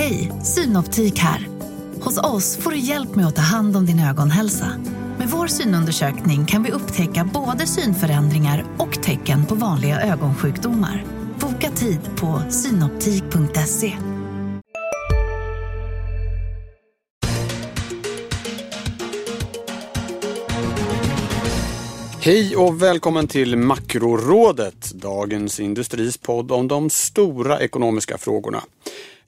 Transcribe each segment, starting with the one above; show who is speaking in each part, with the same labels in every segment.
Speaker 1: Hej, Synoptik här. Hos oss får du hjälp med att ta hand om din ögonhälsa. Med vår synundersökning kan vi upptäcka både synförändringar och tecken på vanliga ögonsjukdomar. Boka tid på synoptik.se.
Speaker 2: Hej och välkommen till Makrorådet, Dagens Industris podd om de stora ekonomiska frågorna.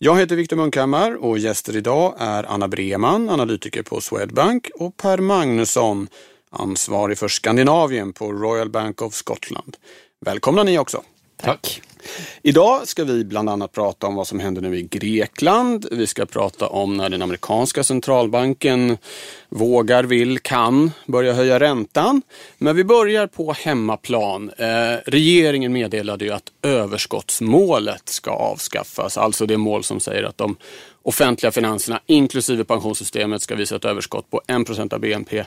Speaker 2: Jag heter Viktor Munkhammar och gäster idag är Anna Breman, analytiker på Swedbank och Per Magnusson, ansvarig för Skandinavien på Royal Bank of Scotland. Välkomna ni också.
Speaker 3: Tack.
Speaker 2: Idag ska vi bland annat prata om vad som händer nu i Grekland. Vi ska prata om när den amerikanska centralbanken vågar, vill, kan börja höja räntan. Men vi börjar på hemmaplan. Eh, regeringen meddelade ju att överskottsmålet ska avskaffas. Alltså det mål som säger att de offentliga finanserna inklusive pensionssystemet ska visa ett överskott på 1 av BNP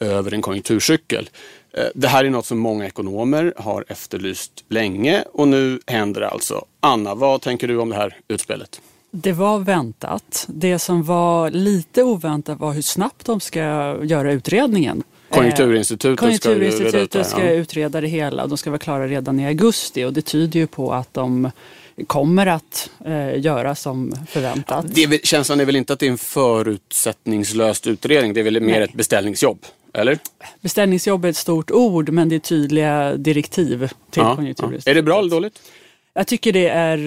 Speaker 2: över en konjunkturcykel. Eh, det här är något som många ekonomer har efterlyst länge och nu händer det alltså. Anna, vad tänker du om det här utspelet?
Speaker 3: Det var väntat. Det som var lite oväntat var hur snabbt de ska göra utredningen.
Speaker 2: Konjunkturinstitutet,
Speaker 3: Konjunkturinstitutet
Speaker 2: ska,
Speaker 3: ska utreda det hela. De ska vara klara redan i augusti och det tyder ju på att de kommer att eh, göra som förväntat.
Speaker 2: Det är, känslan är väl inte att det är en förutsättningslöst utredning, det är väl mer Nej. ett beställningsjobb? Eller?
Speaker 3: Beställningsjobb är ett stort ord men det är tydliga direktiv till ja, Konjunkturinstitutet.
Speaker 2: Ja. Är det bra eller dåligt?
Speaker 3: Jag tycker det är,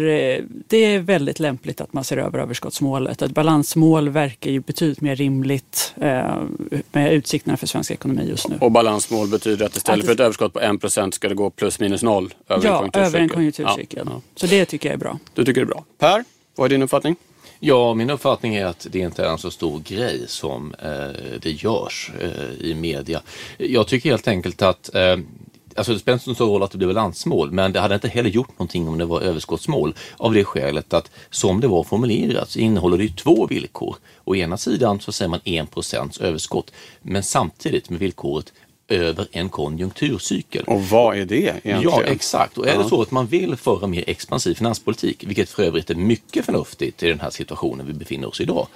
Speaker 3: det är väldigt lämpligt att man ser över överskottsmålet. Ett balansmål verkar ju betydligt mer rimligt eh, med utsikterna för svensk ekonomi just nu.
Speaker 2: Och balansmål betyder att istället att, för ett överskott på 1 ska det gå plus minus noll över
Speaker 3: ja,
Speaker 2: en konjunkturcykel?
Speaker 3: över en konjunkturcykel. Ja, ja. Så det tycker jag är bra.
Speaker 2: Du tycker det är bra. Per, vad är din uppfattning?
Speaker 4: Ja, min uppfattning är att det inte är en så stor grej som eh, det görs eh, i media. Jag tycker helt enkelt att eh, Alltså det spelar inte så stor roll att det blir balansmål, men det hade inte heller gjort någonting om det var överskottsmål av det skälet att som det var formulerat så innehåller det ju två villkor. Å ena sidan så säger man 1% överskott, men samtidigt med villkoret över en konjunkturcykel.
Speaker 2: Och vad är det egentligen?
Speaker 4: Ja, exakt. Och är det så att man vill föra mer expansiv finanspolitik, vilket för övrigt är mycket förnuftigt i den här situationen vi befinner oss i idag,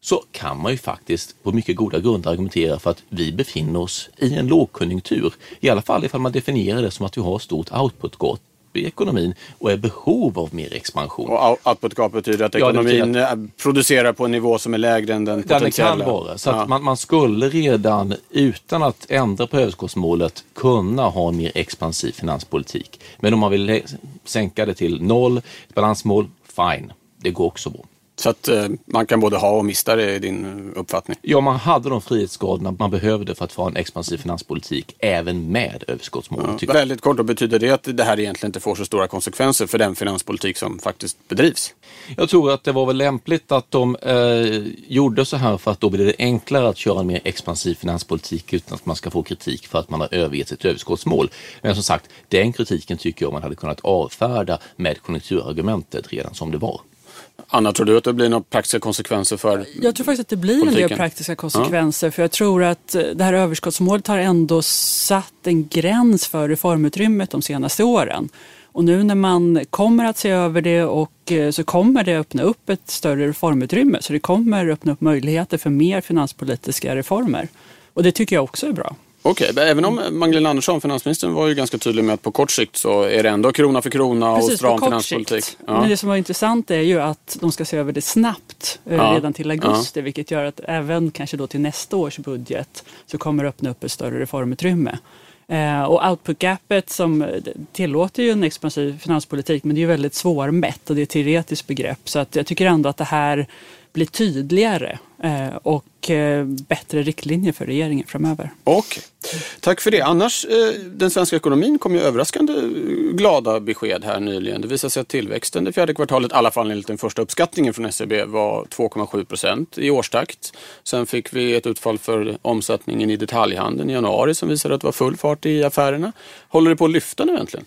Speaker 4: så kan man ju faktiskt på mycket goda grunder argumentera för att vi befinner oss i en lågkonjunktur. I alla fall ifall man definierar det som att vi har stort output-gap i ekonomin och är behov av mer expansion.
Speaker 2: Och output-gap betyder att ekonomin ja, att... producerar på en nivå som är lägre än den potentiella?
Speaker 4: Det kan vara. Så att man, man, skulle redan utan att ändra på överskottsmålet kunna ha en mer expansiv finanspolitik. Men om man vill sänka det till noll, balansmål, fine, det går också bra.
Speaker 2: Så att eh, man kan både ha och mista det i din uppfattning?
Speaker 4: Ja, man hade de frihetsgraderna man behövde för att få en expansiv finanspolitik även med överskottsmål.
Speaker 2: Ja, väldigt kort, då betyder det att det här egentligen inte får så stora konsekvenser för den finanspolitik som faktiskt bedrivs?
Speaker 4: Jag tror att det var väl lämpligt att de eh, gjorde så här för att då blir det enklare att köra en mer expansiv finanspolitik utan att man ska få kritik för att man har övergett sitt överskottsmål. Men som sagt, den kritiken tycker jag man hade kunnat avfärda med konjunkturargumentet redan som det var.
Speaker 2: Anna, tror du att det blir några praktiska konsekvenser för
Speaker 3: Jag tror faktiskt att det blir politiken? en del praktiska konsekvenser. Ja. För jag tror att eh, det här överskottsmålet har ändå satt en gräns för reformutrymmet de senaste åren. Och nu när man kommer att se över det och eh, så kommer det öppna upp ett större reformutrymme. Så det kommer öppna upp möjligheter för mer finanspolitiska reformer. Och det tycker jag också är bra.
Speaker 2: Okej, okay, även om Magdalena Andersson, finansministern, var ju ganska tydlig med att på kort sikt så är det ändå krona för krona Precis, och stram finanspolitik.
Speaker 3: Ja. Men det som var intressant är ju att de ska se över det snabbt eh, ja. redan till augusti, ja. vilket gör att även kanske då till nästa års budget så kommer det öppna upp ett större reformutrymme. Eh, och output-gapet som tillåter ju en expansiv finanspolitik men det är ju väldigt svårmätt och det är ett teoretiskt begrepp. Så att jag tycker ändå att det här blir tydligare och eh, bättre riktlinjer för regeringen framöver.
Speaker 2: Och, tack för det. Annars, eh, den svenska ekonomin kom ju överraskande glada besked här nyligen. Det visade sig att tillväxten det fjärde kvartalet, i alla fall enligt den första uppskattningen från SCB, e var 2,7 procent i årstakt. Sen fick vi ett utfall för omsättningen i detaljhandeln i januari som visade att det var full fart i affärerna. Håller det på att lyfta nu äntligen?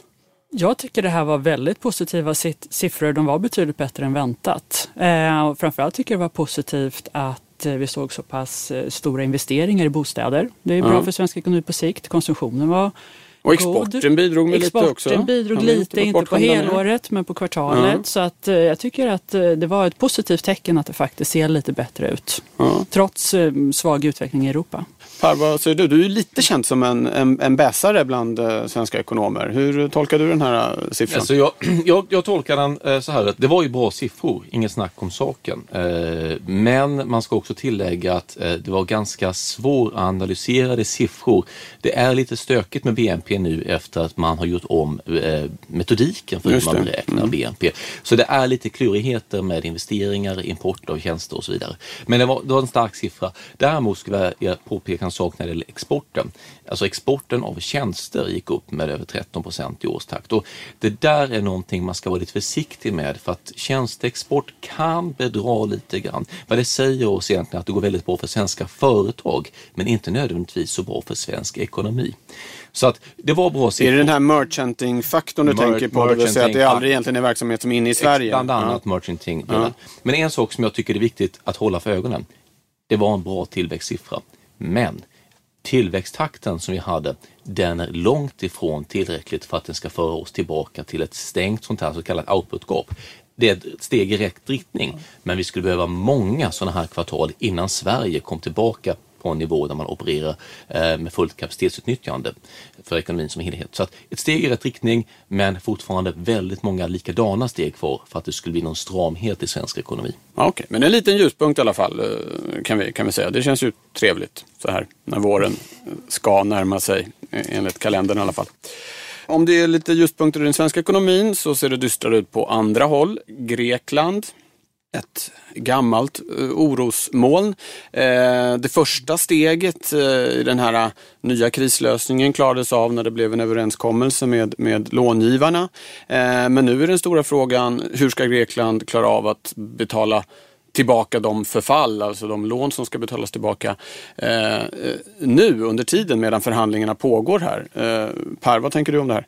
Speaker 3: Jag tycker det här var väldigt positiva siffror. De var betydligt bättre än väntat. Eh, framförallt tycker jag det var positivt att eh, vi såg så pass eh, stora investeringar i bostäder. Det är bra mm. för svensk ekonomi på sikt. Konsumtionen var
Speaker 2: Och exporten god. bidrog med
Speaker 3: exporten
Speaker 2: lite också?
Speaker 3: Exporten bidrog lite, inte på helåret men på kvartalet. Ja. Så att, eh, jag tycker att eh, det var ett positivt tecken att det faktiskt ser lite bättre ut. Ja. Trots eh, svag utveckling i Europa.
Speaker 2: Per, vad säger du? Du är lite känd som en, en, en bäsare bland svenska ekonomer. Hur tolkar du den här siffran?
Speaker 4: Alltså jag, jag, jag tolkar den så här det var ju bra siffror, inget snack om saken. Men man ska också tillägga att det var ganska svåranalyserade siffror. Det är lite stökigt med BNP nu efter att man har gjort om eh, metodiken för hur man beräknar mm. BNP. Så det är lite klurigheter med investeringar, import av tjänster och så vidare. Men det var, det var en stark siffra. Däremot skulle jag påpeka en sak när det gäller exporten. Alltså exporten av tjänster gick upp med över 13 procent i årstakt. Och det där är någonting man ska vara lite försiktig med för att tjänsteexport kan bedra lite grann. Vad det säger oss egentligen att det går väldigt bra för svenska företag men inte nödvändigtvis så bra för svensk ekonomi. Så att det var bra
Speaker 2: siffror. Är det den här merchanting-faktorn du Mer tänker på? Det vill säga att det aldrig egentligen är verksamhet som är inne i Sverige?
Speaker 4: Bland annat ja. merchanting. Ja. Men en sak som jag tycker är viktigt att hålla för ögonen. Det var en bra tillväxtsiffra. Men tillväxttakten som vi hade, den är långt ifrån tillräckligt för att den ska föra oss tillbaka till ett stängt sånt här så kallat output-gap. Det är ett steg i rätt riktning, men vi skulle behöva många sådana här kvartal innan Sverige kom tillbaka på en nivå där man opererar eh, med fullt kapacitetsutnyttjande för ekonomin som helhet. Så att ett steg i rätt riktning men fortfarande väldigt många likadana steg kvar för att det skulle bli någon stramhet i svensk ekonomi.
Speaker 2: Okej, okay. men en liten ljuspunkt i alla fall eh, kan vi, kan vi säga. Det känns ju trevligt så här när våren eh, ska närma sig enligt kalendern i alla fall. Om det är lite ljuspunkter i den svenska ekonomin så ser det dystrare ut på andra håll. Grekland ett gammalt eh, orosmoln. Eh, det första steget eh, i den här nya krislösningen klarades av när det blev en överenskommelse med, med långivarna. Men nu är den stora frågan, hur ska Grekland klara av att betala tillbaka de förfall, alltså de lån som ska betalas tillbaka nu under tiden medan förhandlingarna pågår här. Per, vad tänker du om det här?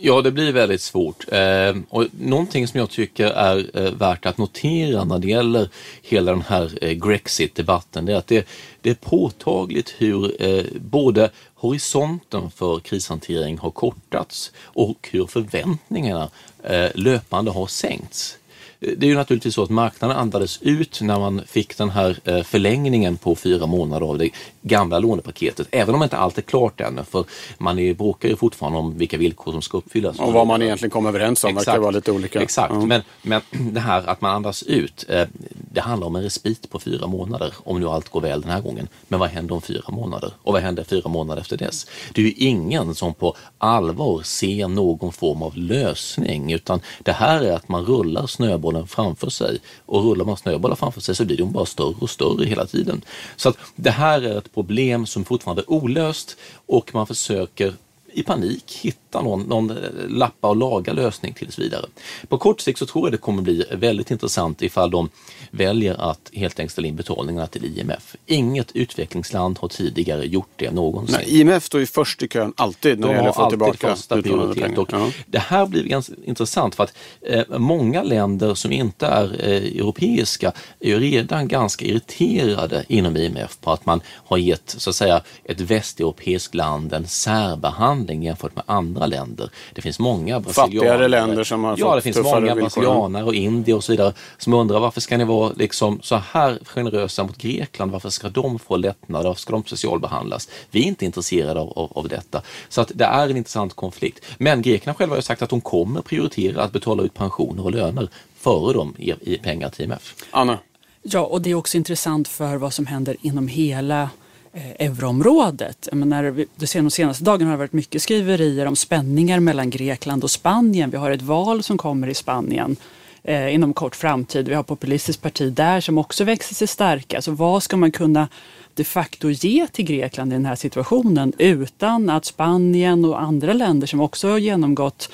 Speaker 4: Ja, det blir väldigt svårt. Eh, och någonting som jag tycker är eh, värt att notera när det gäller hela den här eh, Grexit-debatten, det är att det, det är påtagligt hur eh, både horisonten för krishantering har kortats och hur förväntningarna eh, löpande har sänkts. Det är ju naturligtvis så att marknaden andades ut när man fick den här eh, förlängningen på fyra månader av det gamla lånepaketet. Även om inte allt är klart ännu, för man är, bråkar ju fortfarande om vilka villkor som ska uppfyllas.
Speaker 2: Och vad man egentligen kommer överens om, verkar vara lite olika.
Speaker 4: Exakt, mm. men, men det här att man andas ut, eh, det handlar om en respit på fyra månader, om nu allt går väl den här gången. Men vad händer om fyra månader? Och vad händer fyra månader efter dess? Det är ju ingen som på allvar ser någon form av lösning, utan det här är att man rullar snöbollen framför sig. Och rullar man snöbollar framför sig så blir de bara större och större hela tiden. Så att det här är ett problem som fortfarande är olöst och man försöker i panik hitta någon, någon lappa och laga lösning tills vidare. På kort sikt så tror jag det kommer bli väldigt intressant ifall de väljer att helt enkelt ställa in betalningarna till IMF. Inget utvecklingsland har tidigare gjort det någonsin.
Speaker 2: Nej, IMF står ju först i kön alltid när de det gäller att få tillbaka
Speaker 4: prioritet. Och ja. Det här blir ganska intressant för att eh, många länder som inte är eh, europeiska är ju redan ganska irriterade inom IMF på att man har gett så att säga ett västeuropeiskt land en särbehandling jämfört med andra länder. Det finns många
Speaker 2: Fattigare länder som har
Speaker 4: Ja, det finns många brasilianare och indier och så vidare som undrar varför ska ni vara liksom så här generösa mot Grekland, varför ska de få lättnader? Varför ska de specialbehandlas? Vi är inte intresserade av, av, av detta. Så att det är en intressant konflikt. Men grekerna själva har sagt att de kommer prioritera att betala ut pensioner och löner före dem i, i pengar till IMF.
Speaker 2: Anna?
Speaker 3: Ja, och det är också intressant för vad som händer inom hela Eh, euroområdet. Menar, de senaste dagarna har det varit mycket skriverier om spänningar mellan Grekland och Spanien. Vi har ett val som kommer i Spanien eh, inom kort framtid. Vi har populistiskt parti där som också växer sig starka. Så vad ska man kunna de facto ge till Grekland i den här situationen utan att Spanien och andra länder som också har genomgått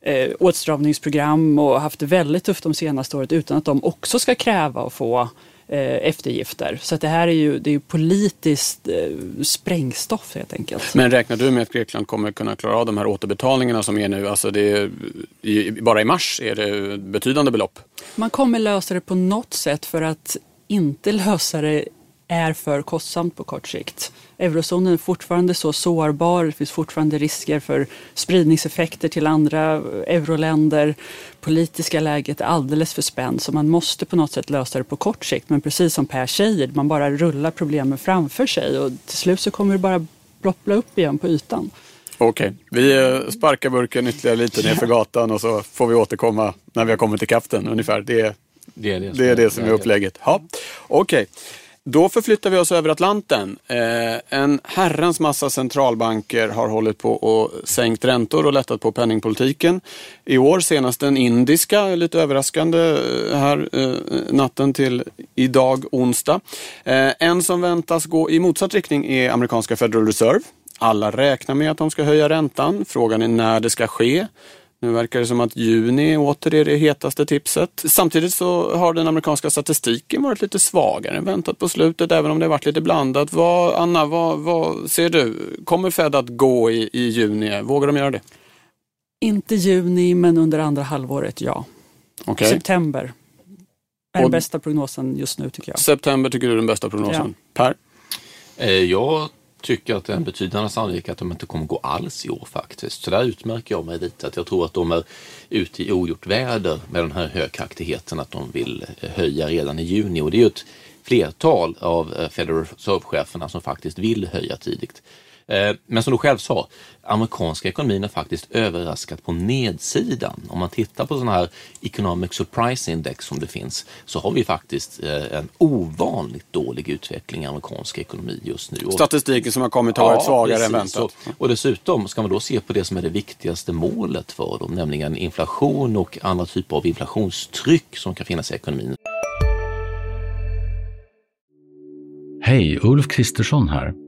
Speaker 3: eh, åtstramningsprogram och haft det väldigt tufft de senaste året utan att de också ska kräva att få eftergifter. Så det här är ju, det är ju politiskt eh, sprängstoff helt enkelt.
Speaker 2: Men räknar du med att Grekland kommer kunna klara av de här återbetalningarna som är nu? Alltså det är, i, bara i mars är det betydande belopp.
Speaker 3: Man kommer lösa det på något sätt för att inte lösa det är för kostsamt på kort sikt. Eurozonen är fortfarande så sårbar, det finns fortfarande risker för spridningseffekter till andra euroländer. Politiska läget är alldeles för spänt så man måste på något sätt lösa det på kort sikt. Men precis som Per säger, man bara rullar problemen framför sig och till slut så kommer det bara ploppla upp igen på ytan.
Speaker 2: Okej, vi eh, sparkar burken ytterligare lite ner för gatan och så får vi återkomma när vi har kommit till kapten ungefär. Det, det är det, som, det är, det som är upplägget. Ja, Okej, då förflyttar vi oss över Atlanten. Eh, en herrans massa centralbanker har hållit på och sänkt räntor och lättat på penningpolitiken. I år senast den indiska, lite överraskande eh, här eh, natten till idag onsdag. Eh, en som väntas gå i motsatt riktning är amerikanska Federal Reserve. Alla räknar med att de ska höja räntan. Frågan är när det ska ske. Nu verkar det som att juni åter är det hetaste tipset. Samtidigt så har den amerikanska statistiken varit lite svagare än väntat på slutet, även om det varit lite blandat. Vad, Anna, vad, vad ser du? Kommer Fed att gå i, i juni? Vågar de göra det?
Speaker 3: Inte juni, men under andra halvåret, ja. Okay. September är den bästa prognosen just nu tycker jag.
Speaker 2: September tycker du är den bästa prognosen. Ja. Per?
Speaker 4: Eh, jag tycker att det är en betydande sannolikhet att de inte kommer gå alls i år faktiskt. Så där utmärker jag mig lite. Att jag tror att de är ute i ogjort väder med den här högaktigheten att de vill eh, höja redan i juni. Och det är ju ett flertal av eh, Federal Reserve-cheferna som faktiskt vill höja tidigt. Eh, men som du själv sa, amerikanska ekonomin har faktiskt överraskat på nedsidan. Om man tittar på sådana här Economic Surprise Index som det finns så har vi faktiskt eh, en ovanligt dålig utveckling i amerikansk ekonomi just nu.
Speaker 2: Statistiken som har kommit har varit svagare precis. än väntat. Och,
Speaker 4: och dessutom ska man då se på det som är det viktigaste målet för dem, nämligen inflation och andra typer av inflationstryck som kan finnas i ekonomin.
Speaker 5: Hej, Ulf Kristersson här.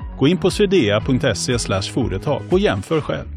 Speaker 6: Gå in på swedea.se företag och jämför själv.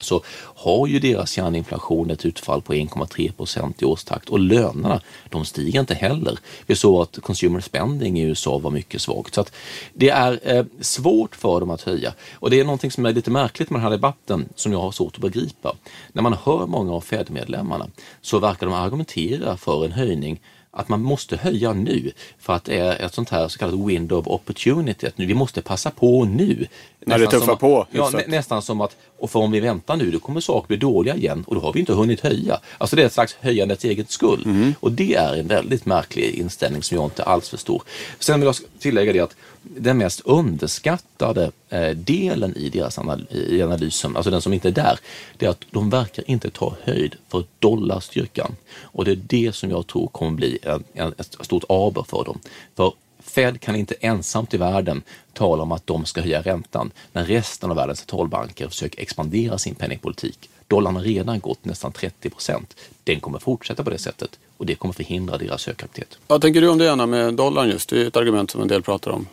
Speaker 4: så har ju deras kärninflation ett utfall på 1,3 procent i årstakt och lönerna de stiger inte heller. Vi såg att consumer spending i USA var mycket svagt. Så att det är eh, svårt för dem att höja. Och det är någonting som är lite märkligt med den här debatten som jag har svårt att begripa. När man hör många av Fed-medlemmarna så verkar de argumentera för en höjning att man måste höja nu för att det är ett sånt här så kallat window of opportunity. Att vi måste passa på nu.
Speaker 2: När det tuffar på.
Speaker 4: Ja, nä, nästan som att, och för om vi väntar nu då kommer saker bli dåliga igen och då har vi inte hunnit höja. Alltså det är ett slags höjandets eget skull. Mm. Och det är en väldigt märklig inställning som jag inte alls förstår. Sen vill jag tillägga det att den mest underskattade eh, delen i deras i analysen, alltså den som inte är där, det är att de verkar inte ta höjd för dollarstyrkan. Och det är det som jag tror kommer bli en, en, ett stort aber för dem. För Fed kan inte ensamt i världen tala om att de ska höja räntan när resten av världens centralbanker försöker expandera sin penningpolitik. Dollarn har redan gått nästan 30 procent. Den kommer fortsätta på det sättet och det kommer förhindra deras högaktivitet.
Speaker 2: Vad tänker du om det Anna med dollarn just? Det är ett argument som en del pratar om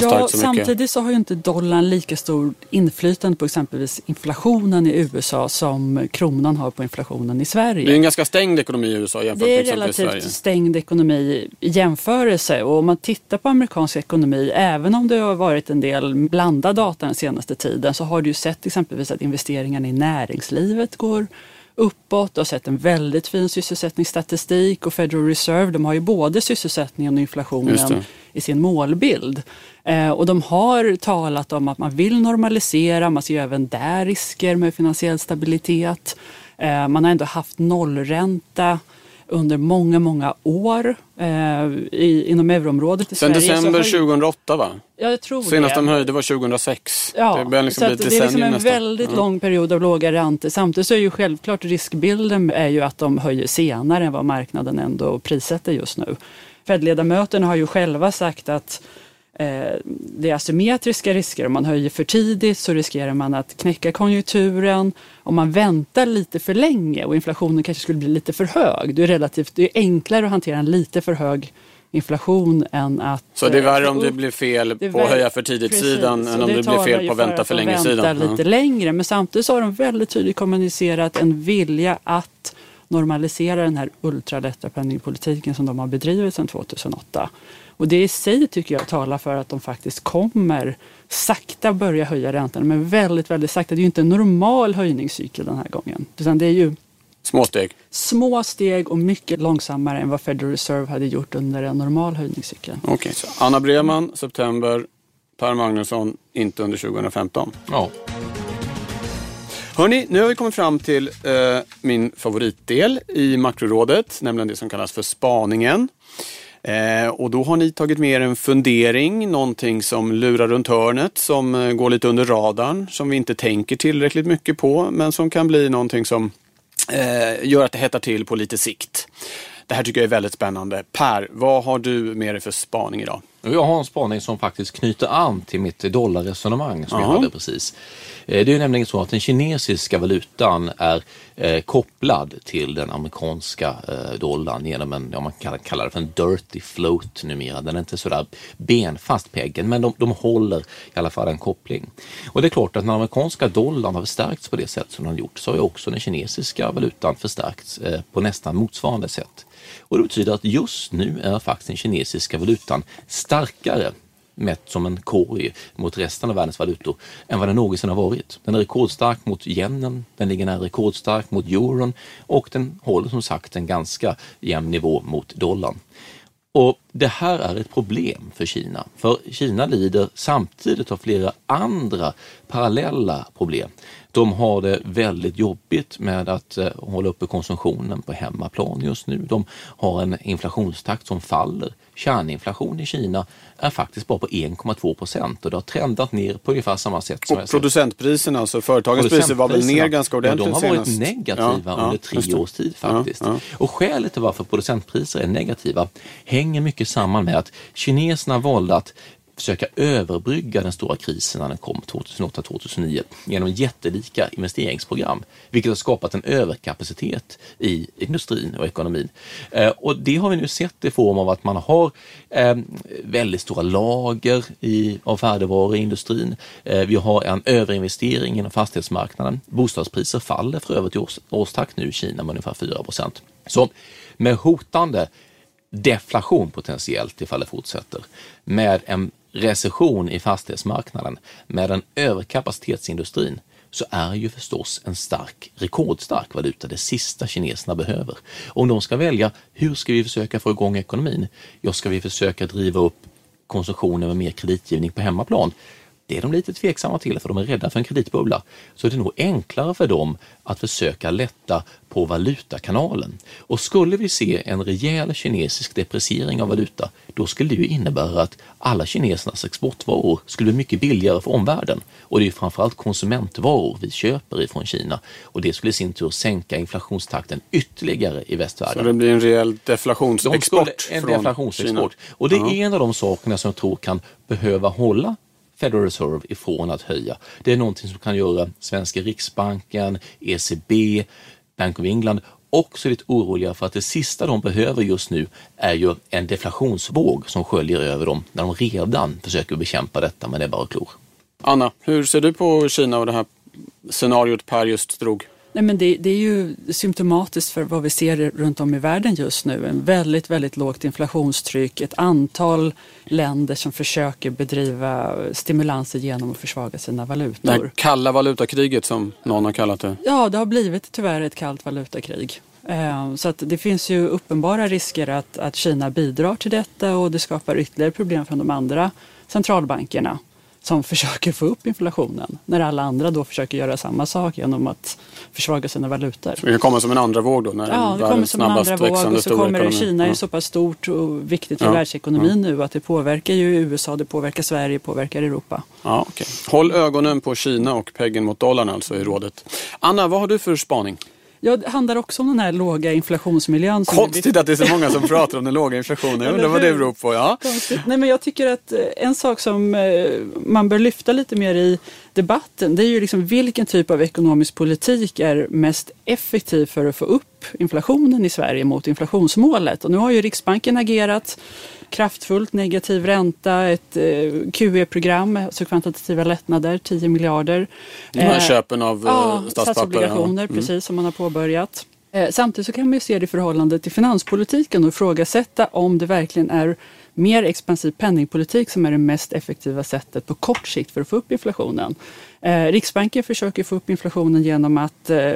Speaker 3: ja, så samtidigt så har ju inte dollarn lika stor inflytande på exempelvis inflationen i USA som kronan har på inflationen i Sverige.
Speaker 2: Det är en ganska stängd ekonomi i USA jämfört med exempelvis Sverige.
Speaker 3: Det är relativt stängd ekonomi i jämförelse och om man tittar på amerikansk ekonomi, även om det har varit en del blandad data den senaste tiden, så har du ju sett exempelvis att investeringarna i näringslivet går uppåt. Du har sett en väldigt fin sysselsättningsstatistik och Federal Reserve de har ju både sysselsättningen och inflationen i sin målbild. Eh, och de har talat om att man vill normalisera, man ser även där risker med finansiell stabilitet. Eh, man har ändå haft nollränta under många, många år eh, i, inom euroområdet i
Speaker 2: Sen
Speaker 3: Sverige.
Speaker 2: december har, 2008 va?
Speaker 3: Ja, jag tror
Speaker 2: Senast
Speaker 3: det.
Speaker 2: de höjde var 2006.
Speaker 3: Ja, det, liksom så det är liksom en nästan. väldigt ja. lång period av låga räntor. Samtidigt så är ju självklart riskbilden är ju att de höjer senare än vad marknaden ändå prissätter just nu. Fed-ledamöterna har ju själva sagt att det är asymmetriska risker. Om man höjer för tidigt så riskerar man att knäcka konjunkturen. Om man väntar lite för länge och inflationen kanske skulle bli lite för hög, det är, relativt, det är enklare att hantera en lite för hög inflation än att...
Speaker 2: Så det är värre om det blir fel på att höja för tidigt-sidan än om det, det blir fel på vänta för länge-sidan?
Speaker 3: vänta lite längre. Men samtidigt så har de väldigt tydligt kommunicerat en vilja att normalisera den här ultralätta penningpolitiken som de har bedrivit sedan 2008. Och det i sig tycker jag talar för att de faktiskt kommer sakta börja höja räntan, men väldigt, väldigt sakta. Det är ju inte en normal höjningscykel den här gången, utan det är ju
Speaker 2: Små steg?
Speaker 3: Små steg och mycket långsammare än vad Federal Reserve hade gjort under en normal höjningscykel.
Speaker 2: Okej, okay, så Anna Breman, september, Per Magnusson, inte under 2015.
Speaker 4: Ja.
Speaker 2: Hörni, nu har vi kommit fram till eh, min favoritdel i makrorådet, nämligen det som kallas för spaningen. Eh, och då har ni tagit med er en fundering, någonting som lurar runt hörnet, som eh, går lite under radarn, som vi inte tänker tillräckligt mycket på, men som kan bli någonting som eh, gör att det hettar till på lite sikt. Det här tycker jag är väldigt spännande. Per, vad har du med dig för spaning idag?
Speaker 4: Jag har en spaning som faktiskt knyter an till mitt dollarresonemang som Aha. jag hade precis. Eh, det är nämligen så att den kinesiska valutan är eh, kopplad till den amerikanska eh, dollarn genom en, ja, man kan kalla det för en dirty float numera. Den är inte sådär benfast peggen, men de, de håller i alla fall en koppling. Och det är klart att när amerikanska dollarn har förstärkts på det sätt som den har gjort så har ju också den kinesiska valutan förstärkts på nästan motsvarande sätt. Och det betyder att just nu är faktiskt den kinesiska valutan starkare mätt som en korg mot resten av världens valutor än vad den någonsin har varit. Den är rekordstark mot yenen, den ligger nära rekordstark mot euron och den håller som sagt en ganska jämn nivå mot dollarn. Och Det här är ett problem för Kina, för Kina lider samtidigt av flera andra parallella problem. De har det väldigt jobbigt med att eh, hålla uppe konsumtionen på hemmaplan just nu. De har en inflationstakt som faller. Kärninflation i Kina är faktiskt bara på 1,2 procent och det har trendat ner på ungefär samma sätt.
Speaker 2: Som och producentpriserna, alltså företagens priser var väl ner ganska ordentligt
Speaker 4: ja, De har varit senast. negativa ja, under tre års tid faktiskt. Ja, och skälet till varför producentpriser är negativa hänger mycket samman med att kineserna valde att försöka överbrygga den stora krisen när den kom 2008-2009 genom jättelika investeringsprogram, vilket har skapat en överkapacitet i industrin och ekonomin. Eh, och det har vi nu sett i form av att man har eh, väldigt stora lager i, av färdigvaror i industrin. Eh, vi har en överinvestering inom fastighetsmarknaden. Bostadspriser faller för övrigt i års, årstakt nu i Kina med ungefär 4 procent. Så med hotande deflation potentiellt ifall det fortsätter med en recession i fastighetsmarknaden med en överkapacitetsindustrin så är ju förstås en stark, rekordstark valuta det sista kineserna behöver. Om de ska välja, hur ska vi försöka få igång ekonomin? Ja, ska vi försöka driva upp konsumtionen med mer kreditgivning på hemmaplan? Det är de lite tveksamma till för de är rädda för en kreditbubbla. Så det är nog enklare för dem att försöka lätta på valutakanalen. Och skulle vi se en rejäl kinesisk depreciering av valuta, då skulle det ju innebära att alla kinesernas exportvaror skulle bli mycket billigare för omvärlden. Och det är ju framförallt konsumentvaror vi köper ifrån Kina och det skulle i sin tur sänka inflationstakten ytterligare i västvärlden.
Speaker 2: Så det blir en rejäl deflationsexport?
Speaker 4: De en deflationsexport. Och det är en av de sakerna som jag tror kan behöva hålla Federal Reserve ifrån att höja. Det är någonting som kan göra svenska Riksbanken, ECB, Bank of England också lite oroliga för att det sista de behöver just nu är ju en deflationsvåg som sköljer över dem när de redan försöker bekämpa detta med är bara klor.
Speaker 2: Anna, hur ser du på Kina och det här scenariot Per just drog?
Speaker 3: Nej, men det, det, är ju symptomatiskt för vad vi ser runt om i världen just nu. En väldigt, väldigt lågt inflationstryck, ett antal länder som försöker bedriva stimulanser genom att försvaga sina valutor. Det
Speaker 2: kalla valutakriget som någon har kallat det.
Speaker 3: Ja, det har blivit tyvärr ett kallt valutakrig. Eh, så att det finns ju uppenbara risker att, att Kina bidrar till detta och det skapar ytterligare problem för de andra centralbankerna som försöker få upp inflationen när alla andra då försöker göra samma sak genom att försvaga sina valutor.
Speaker 2: Så det kommer som en andra våg då? När
Speaker 3: ja, det kommer som en andra våg och så kommer det, Kina är så pass stort och viktigt för ja. världsekonomin ja. nu att det påverkar ju USA, det påverkar Sverige, påverkar Europa.
Speaker 2: Ja, okay. Håll ögonen på Kina och peggen mot dollarn alltså i rådet. Anna, vad har du för spaning?
Speaker 3: Ja, det handlar också om den här låga inflationsmiljön.
Speaker 2: Konstigt att det är så många som pratar om den låga inflationen. Jag undrar vad det beror på. Ja.
Speaker 3: Nej, men jag tycker att eh, en sak som eh, man bör lyfta lite mer i debatten, det är ju liksom vilken typ av ekonomisk politik är mest effektiv för att få upp inflationen i Sverige mot inflationsmålet. Och nu har ju Riksbanken agerat kraftfullt, negativ ränta, ett eh, QE-program, alltså kvantitativa lättnader, 10 miljarder.
Speaker 2: De här eh, köpen av ja,
Speaker 3: statspapper. Statsobligationer, ja. Mm. precis som man har påbörjat. Samtidigt så kan man ju se det i förhållande till finanspolitiken och ifrågasätta om det verkligen är mer expansiv penningpolitik som är det mest effektiva sättet på kort sikt för att få upp inflationen. Eh, Riksbanken försöker få upp inflationen genom att eh,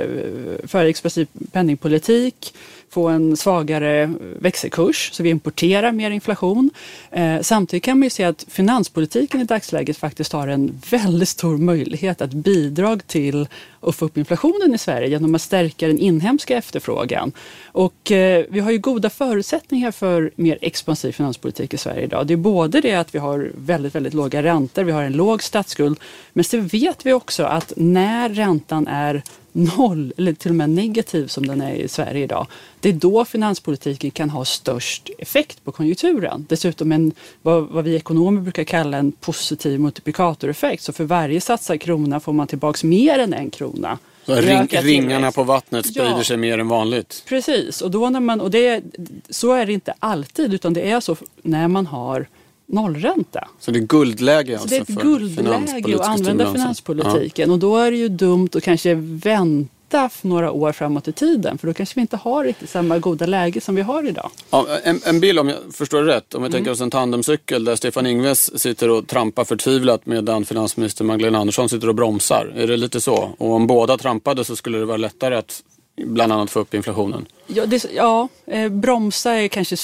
Speaker 3: föra expansiv penningpolitik, få en svagare eh, växelkurs så vi importerar mer inflation. Eh, samtidigt kan man ju se att finanspolitiken i dagsläget faktiskt har en väldigt stor möjlighet att bidra till att få upp inflationen i Sverige genom att stärka den inhemska efterfrågan. Och eh, vi har ju goda förutsättningar för mer expansiv finanspolitik i Sverige idag. Det är både det att vi har väldigt, väldigt låga räntor, vi har en låg statsskuld, men så vet vi också att när räntan är noll eller till och med negativ som den är i Sverige idag. Det är då finanspolitiken kan ha störst effekt på konjunkturen. Dessutom en, vad, vad vi ekonomer brukar kalla en positiv multiplikatoreffekt. Så för varje satsad krona får man tillbaks mer än en krona.
Speaker 2: Ring, ringarna på vattnet sprider ja, sig mer än vanligt.
Speaker 3: Precis, och, då när man, och det, så är det inte alltid utan det är så när man har nollränta.
Speaker 2: Så det är guldläge alltså
Speaker 3: så det är ett guldläge att använda finanspolitiken ja. och då är det ju dumt att kanske vänta några år framåt i tiden för då kanske vi inte har riktigt samma goda läge som vi har idag.
Speaker 2: Ja, en, en bild om jag förstår det rätt, om vi mm. tänker oss en tandemcykel där Stefan Ingves sitter och trampar förtvivlat medan finansminister Magdalena Andersson sitter och bromsar. Är det lite så? Och om båda trampade så skulle det vara lättare att bland annat få upp inflationen?
Speaker 3: Ja, det, ja eh, bromsa är kanske...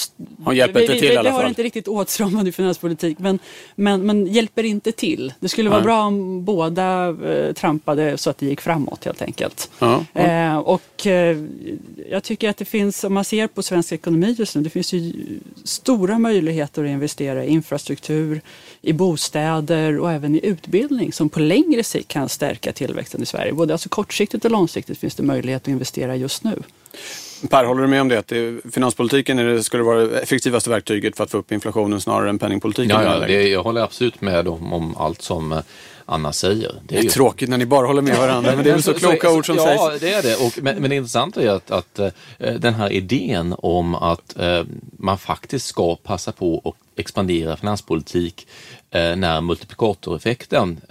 Speaker 2: Hon hjälper inte till vi, i alla
Speaker 3: fall. Det har inte riktigt åtstramande finanspolitik men, men, men hjälper inte till. Det skulle vara Nej. bra om båda eh, trampade så att det gick framåt helt enkelt. Ja, ja. Eh, och eh, jag tycker att det finns, om man ser på svensk ekonomi just nu, det finns ju stora möjligheter att investera i infrastruktur, i bostäder och även i utbildning som på längre sikt kan stärka tillväxten i Sverige. Både alltså kortsiktigt och långsiktigt finns det möjlighet att investera just nu.
Speaker 2: Per, håller du med om det? Att det, finanspolitiken är det, skulle vara det effektivaste verktyget för att få upp inflationen snarare än penningpolitiken?
Speaker 4: Ja, ja det, jag håller absolut med om, om allt som eh, Anna säger.
Speaker 2: Det är, det är ju... tråkigt när ni bara håller med varandra, men det är väl så kloka så, ord som
Speaker 4: ja,
Speaker 2: sägs.
Speaker 4: Ja, det är det. Och, men, men det intressanta är att, att uh, den här idén om att uh, man faktiskt ska passa på att expandera finanspolitik när multiplikatoreffekten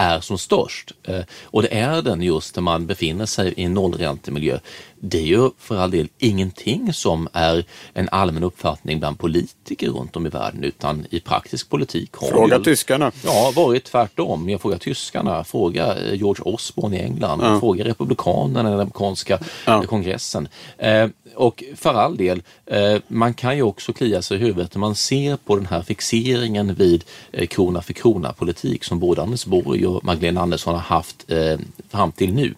Speaker 4: är som störst. Eh, och det är den just när man befinner sig i en nollräntemiljö det är ju för all del ingenting som är en allmän uppfattning bland politiker runt om i världen utan i praktisk politik har
Speaker 2: Fråga ju, tyskarna.
Speaker 4: Ja, varit tvärtom. Jag frågar tyskarna, fråga eh, George Osborne i England, ja. fråga republikanerna i den amerikanska ja. kongressen. Eh, och för all del, eh, man kan ju också klia sig i huvudet när man ser på den här fixeringen vid eh, krona för krona politik som både Anders Borg och Magdalena Andersson har haft fram till nu.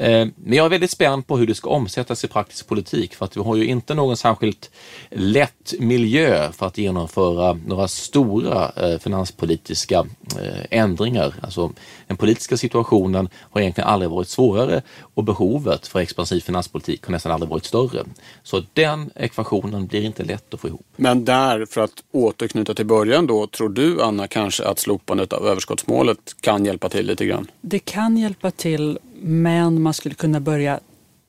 Speaker 4: Eh, men jag är väldigt spänd på hur det ska omsättas i praktisk politik för att vi har ju inte någon särskilt lätt miljö för att genomföra några stora eh, finanspolitiska eh, ändringar. Alltså den politiska situationen har egentligen aldrig varit svårare och behovet för expansiv finanspolitik har nästan aldrig varit större. Så den ekvationen blir inte lätt att få ihop.
Speaker 2: Men där, för att återknyta till början då, tror du Anna kanske att slopandet av överskottsmålet kan hjälpa till lite grann?
Speaker 3: Det kan hjälpa till men man skulle kunna börja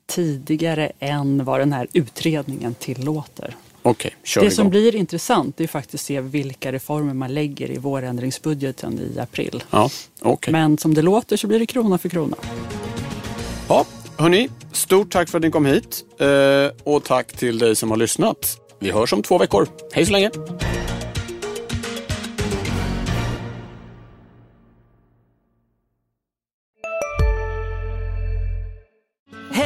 Speaker 3: tidigare än vad den här utredningen tillåter.
Speaker 2: Okay,
Speaker 3: det igång. som blir intressant är faktiskt att se vilka reformer man lägger i vårändringsbudgeten i april.
Speaker 2: Ja, okay.
Speaker 3: Men som det låter så blir det krona för krona.
Speaker 2: Ja, hörni, stort tack för att ni kom hit eh, och tack till dig som har lyssnat. Vi hörs om två veckor. Hej så länge!